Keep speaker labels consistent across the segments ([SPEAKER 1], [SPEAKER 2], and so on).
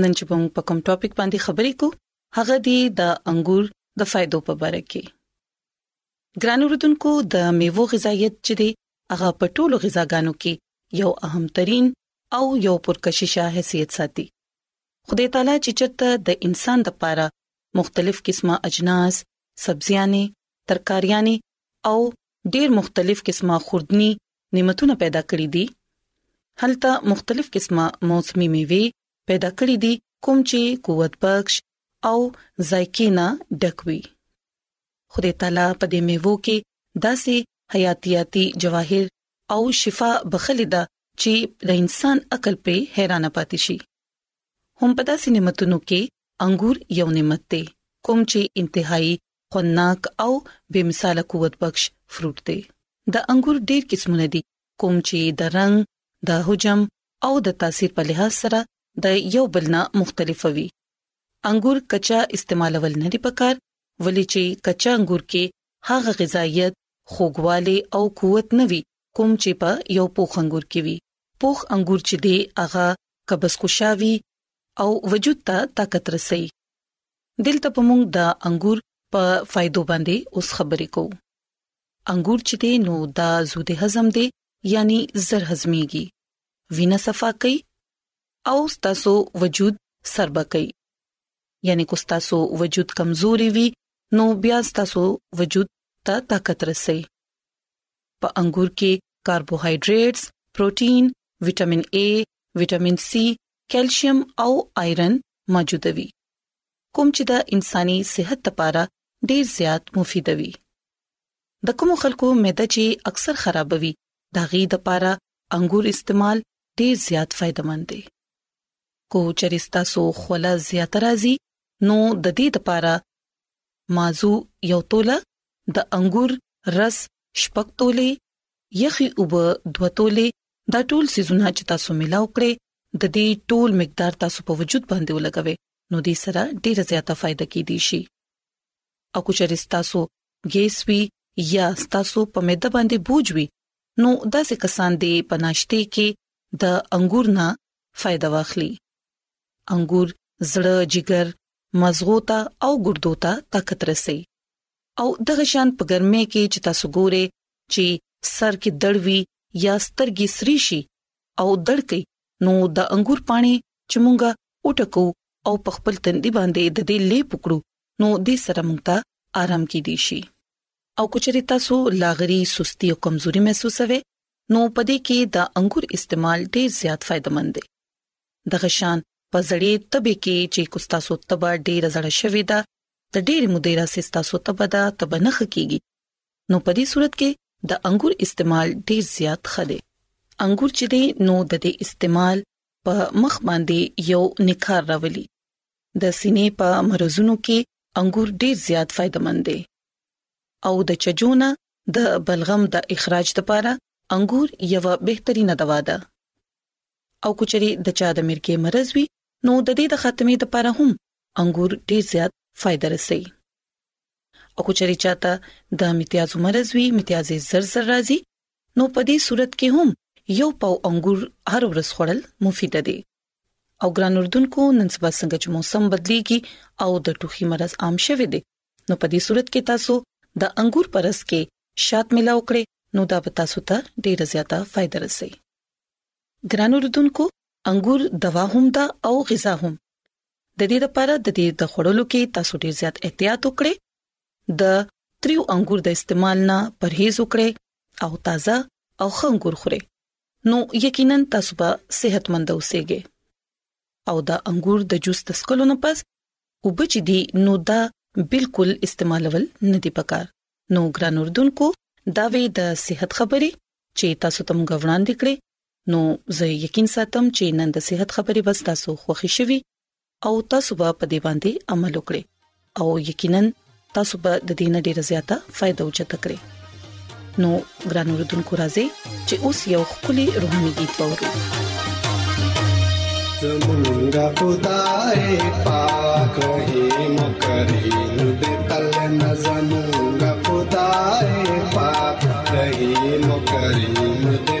[SPEAKER 1] نن چې موږ په کوم ټاپک باندې خبرې کوو هغه دی د انګور د فائدو په اړه کې ګران اوردونکو د میوو غذایت چې دی هغه په ټولو غذاګانو کې یو اهم ترين او یو پرکششه حیثیت ساتي خدای تعالی چې چرته د انسان د پاره مختلف قسمه اجناس سبزيانې ترکاریانې او ډېر مختلف قسمه خوردني نعمتونه پیدا کړی دي هلته مختلف قسمه موسمي میوه پیدا کړی دي کوم چې قوت بخش او ذایقې نه ډکوي خدای تعالی په دې میوو کې داسې حیاتیاتی جواهر او شفا بخلی ده چې د انسان عقل په حیران پاتې شي هم په داسې نعمتونو کې انګور یو نعمت دی کوم چې انتهایی خوندناک او بې مثاله قوت بخش فروټ دی. د انګور ډېر قسمونه دي کوم چې د رنګ، د حجم او د تاثیر په لحاظ سره د یو بل نه مختلف وي. انګور کچا استعمالول نه دي پکار ولې چې کچا انګور کې هغه غذایت، خوږوالی او قوت نه وي کوم چې په یو پوخ انګور کې وي. پوخ انګور چې دی هغه قبض کشا وي او وجود ته طاقت رسوي. دلته په موږ د انګور په فائدو باندې اوس خبرې کوو انګور چې دی نو دا زود هضم دی یعنی زر هضميږي وینه صفا کوي او تاسو وجود سربه کوي یعنی کو تاسو وجود کمزوري وي نو بیا تاسو وجود ته طاقت رسي په انګور کې کاربوهایډریټس پروتین وټامین اے وټامین سی کیلشیم او آیرن موجود وي کوم چې د انساني صحت لپاره ډیر زیات مفید وي د کوم خلکو معده چې اکثر خرابوي دا غي د لپاره انګور استعمال ډیر زیات فائدمن دي کو چرستا سو خوله زیات راځي نو د دې لپاره مازو یو توله د انګور رس شپک تولې یخي اوبه دوه تولې دا ټول سيزونه چې تاسو ملاو کړئ د دې ټول مقدار تاسو په وجود باندې ولګوي نو دې سره ډیره زیاته فائدہ کې دي شي او کو چېرې تاسو ګیس وی یا تاسو په مېده باندې بوج وی نو داسې کسان دې پناشته کې د انګور نه فائدہ واخلي انګور زړه جګر مزغو ته او ګردو ته طاقت رسي او دغه شان په ګرمه کې چې تاسو ګوره چې سر کې دړوي یا سترګې سري شي او دړ کړئ نو د انګور پاڼې چې مونږه وټکو او په خپل تندي باندې د دې لیپ وکړو نو دې سره مونږ ته آرام کې دي شي او کچري تاسو لاغري سستي او کمزوري محسوسوي نو پدې کې د انګور استعمال ډیر زیات فائدمن دی د غشان په زړې تبه کې چې کوستا سو تبه ډیره زړه شوې ده د ډېر مدیرا سستا سو تبه ده تبه نخ کیږي نو په دې صورت کې د انګور استعمال ډیر زیات ښه دی انګور چې دی نو د دې استعمال په مخ باندې یو نکار راولي د سینې په مرزونو کې انګور ډیر زیات فائدمن دی او د چجونه د بلغم د اخراج لپاره انګور یو بهترینه دوا ده او کچري د چا د مرګي مرز وي نو د دې د خاتمه لپاره هم انګور ډیر زیات فائدہ رسي او کچري چاته د امتیازو مرز وي امتیاز زر زر راځي نو په دې صورت کې هم یو پاو انګور هر ورځ خوړل مفید دي او ګران اردوونکو نن سبا څنګه چې موسم بدليږي او د ټوخي مرز عام شوه دي نو په دې صورت کې تاسو د انګور پرس کې شات ملاو کړئ نو دا به تاسو ته ډیره زیاته فائدہ رسي ګران اردوونکو انګور دوا هم ده او غذا هم د دې لپاره د دې د خوړلو کې تاسو ډیر زیات احتیاط وکړئ د تریو انګور د استعمال نه پرهیز وکړئ او تازه او خنګور خورئ نو یقینا تاسو به صحتمند اوسئ او د انګور د جوس د سکلو نه پس او بچ دي نو دا بالکل استعمالول نه دی پکار نو ګران اردوونکو دا وی د صحت خبري چې تاسو ته مونږ وړاندې کړې نو زه یقین ساتم چې نن د صحت خبرې بس تاسو خوښی شوي او تاسو به په دې باندې عمل وکړئ او یقینا تاسو به د دې نه ډیر زیاته فائدہ اوچته کړئ نو ګران اوردونکو راځي چې اوس یو خولي روحاني गीत وورو
[SPEAKER 2] زمونږه خدای پاک هي مکریم دې تل نظمونږه خدای پاک هي مکریم دې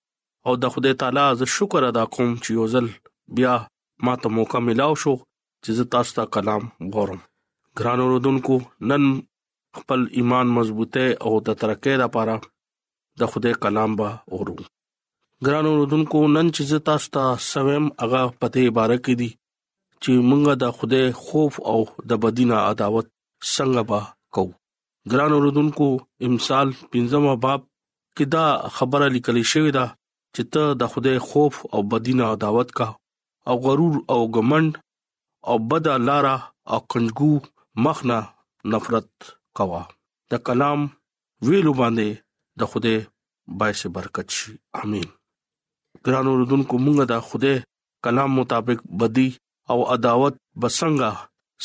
[SPEAKER 1] او د خدای تعالی
[SPEAKER 3] زه شکر ادا کوم چې یو ځل بیا ماته موقع ملاو شو چې زه تاسو ته کلام غورم ګران اوردونکو نن خپل ایمان مضبوطه او د ترقې لپاره د خدای کلام به اورو ګران اوردونکو نن چې زه تاسو ته سویم هغه پته باره کې دي چې مونږه د خدای خوف او د بدینه عداوت څنګه با کو ګران اوردونکو امثال 15 باب کې دا خبره لیکل شوې ده چې ته د خدای خوف او بدینه دعوت کا او غرور او غمند او بد لارا او کنجګو مخنه نفرت کوا د کلام ویلو باندې د خدای بای سي برکت شي امين ګران اوردونکو مونږه د خدای کلام مطابق بدی او عداوت بسنګا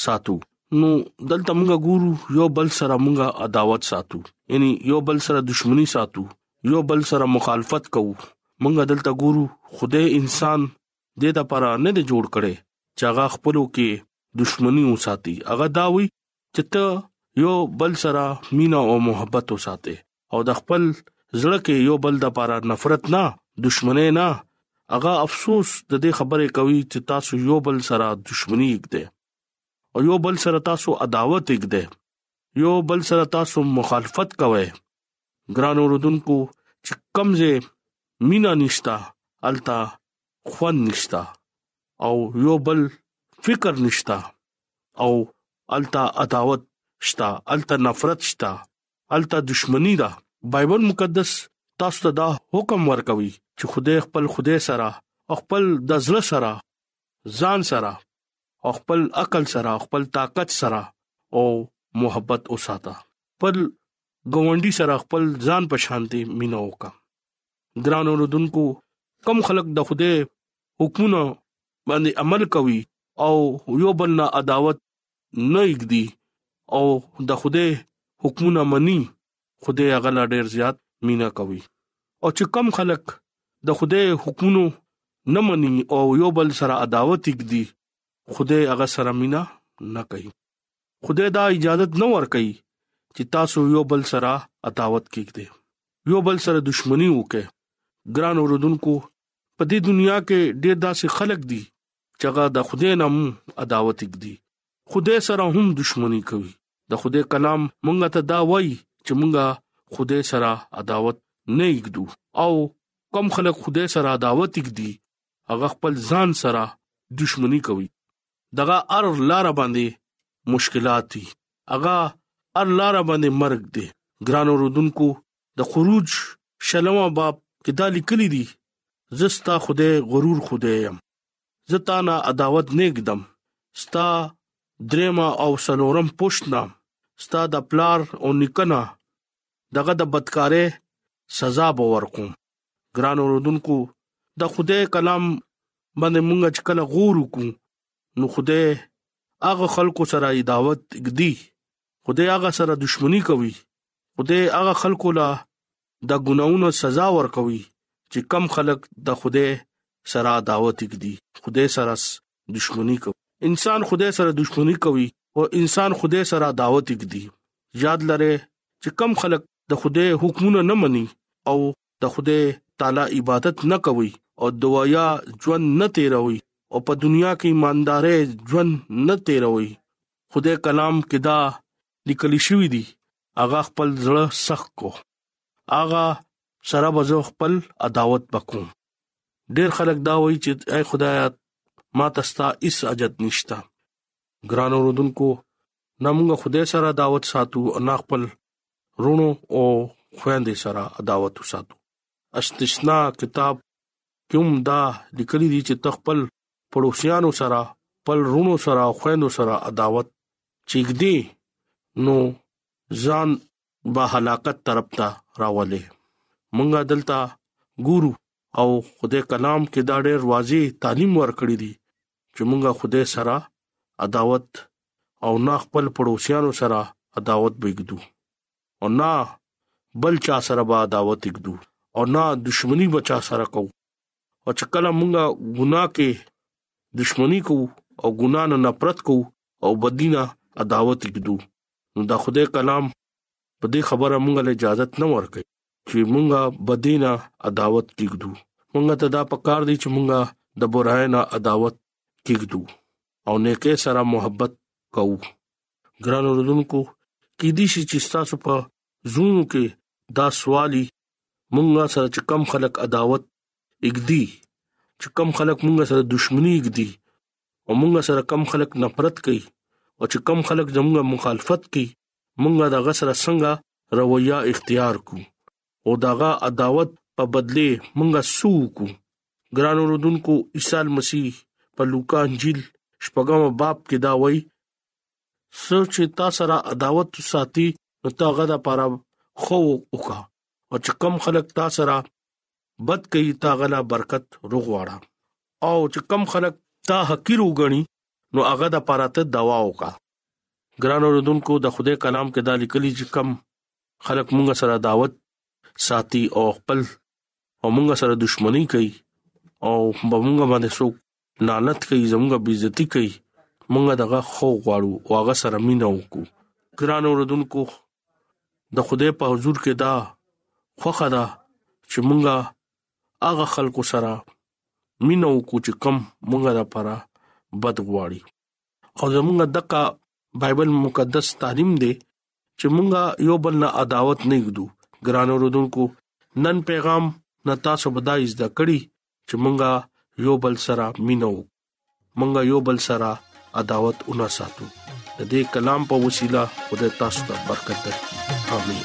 [SPEAKER 3] ساتو نو دلته موږ ګورو یو بل سره موږ عداوت ساتو یعنی یو بل سره دښمنی ساتو یو بل سره مخالفت کوو موږ دلته ګورو خدای انسان د دې لپاره نه دی جوړ کړي چې هغه خپلو کې دښمنی وساتي هغه دا وي چې ته یو بل سره مینا او محبت وساته او د خپل زړه کې یو بل د پاره نفرت نه دښمنۍ نه هغه افسوس د دې خبرې کوي چې تاسو یو بل سره دښمنی کړئ او یو بل سره تاسو عداوت کړئ یو بل سره تاسو مخالفت کوئ ګران اوردونکو چې کمزه مینا نشتا التا خوان نشتا او یو بل فکر نشتا او التا عداوت شتا التا نفرت شتا الته دښمنی ده بایبل مقدس تاسو ته دا حکم ورکوي چې خدای خپل خدای سره خپل د زړه سره ځان سره خپل عقل سره خپل طاقت سره او محبت وساته پر ګوندی سره خپل ځان په شانتي مينو وکا ګران اوردونکو کم خلک د خوده حکمونه باندې عمل کوي او یو بل نه عداوت نه ږدي او د خدای حکمونه مني خدای هغه لا ډیر زیات مینا کوي او چې کم خلک د خدای حکمونو نه مني او یو بل سره عداوت ږدي خدای هغه سره مینا نه کوي خدای دا اجازه نه ور کوي چې تاسو یو بل سره عداوت کیږئ یو بل سره دښمنی وکړئ ګران اوردونکو په دې دنیا کې ډېر داسې خلک دي چې هغه د خدای نام عداوت کړي خدای سره هم دښمنی کوي د خدای کلام مونږ ته دا وایي چې مونږ خدای سره عداوت نه کړو او کم خلک خدای سره عداوت کړي هغه خپل ځان سره دښمنی کوي دغه ار لار باندې مشکلات دي هغه ار لار باندې مرګ دي ګران اوردونکو د خروج شلمه باب کې دا لیکلي دي زه ستا خدای غرور خدای يم زه تا نه عداوت نېګدم ستا درېما او سلورم پښتنه ستا د پلار او نکنه دغه د بدکارې سزا به ورکوم ګران اوردونکو د خدای کلام باندې مونږ چې کله غور وکړو نو خدای هغه خلکو سره دعوت دی خدای هغه سره دښمنی کوي خدای هغه خلکو له د ګناونو سزا ورکوي چې کم خلک د خدای سره دعوت کړي خدای سره دښمنی کوي انسان خدای سره دښمنی کوي او انسان خدای سره دعوت کړي یاد لره چې کم خلک د خدای حکمونه نه مني او د خدای تعالی عبادت نه کوي او دوايا ژوند نه تیروي او په دنیا کې ایماندارې ژوند نه تیروي خدای کلام کې دا لیکل شوی دی هغه خپل زړه سخت کو هغه سره بزو خپل عداوت وکوم ډیر خلک دا وایي چې اے خدای ما تستا اس اجد نشتا ګران اوردونکو نمغه خدای سره دعوت ساتو انا خپل رونو او خويندې سره دعوت ساتو استثناء کتاب کوم دا لیکلي دي چې تخپل پړوسیانو سره خپل رونو سره او خويندو سره عداوت چیګدي نو ځان به هلاکت طرف ته راولې مونږه دلته ګورو او خدای کلام کې دا ډېر واضح تعلیم ورکړی دی چې مونږه خدای سره عداوت او نه خپل پړوسیانو سره عداوت بګدو او نه بل چا سره به عداوت وګدو او نه دښمنی بچا سره کو او چې کله مونږه ګناه کې دښمنی کو او ګناه نه نفرت کو او بدینه عداوت کېدو نو دا خدای کلام په دې خبره مونږ له اجازه نه ورکړي چې مونږه بدینه عداوت کېدو مونږه ته دا پکار دي چې مونږه د برای نه عداوت کېدو او نیکه سره محبت کوو ګران اوردونکو کې دي چې تاسو په زونو کې دا سوالي مونږه سره چې کم خلک عداوت اګدي چې کم خلک مونږه سره دښمنی اګدي او مونږه سره کم خلک نفرت کوي او چې کم خلک زموږه مخالفت کوي مونږه د غسر څنګه رویه اختیار کو او داغه عداوت په بدله مونږه سوکو ګران اوردونکو عیسی مسیح په لوکا انجیل شپږم باب کې دا وایي څو چې تا سره عداوت ساتي نو تا غدا پاره خو وکا او چې کم خلک تا سره بد کوي تا غلا برکت روغواړه او چې کم خلک تا حقیر وګڼي نو هغه د پاره ته دوا وکا ګران اوردونکو د خوده کلام کې دا لیکلي چې کم خلک مونږ سره دعوت ساتي او خپل او مونږ سره دښمنی کوي او مونږ باندې سو لعنت کوي زموږه بیزتی کوي مونږه دغه خو غواړو او هغه سره مينه وکړو ګران اوردونکو د خدای په حضور کې دا خوخه ده چې مونږه هغه خلکو سره مينه وکړو چې کم مونږه د پاره بد غواړي او زمونږه دغه بایبل مقدس تعلیم دی چې مونږه یو بل نه عداوت نه ګدو ګران اوردونکو نن پیغام نتا سبدای زده کړی چې مونږه یو بل سره مينو مونږه یو بل سره عداوت ونه ساتو د دې کلام په وسیله خدای تاسو ته برکت درکړي امين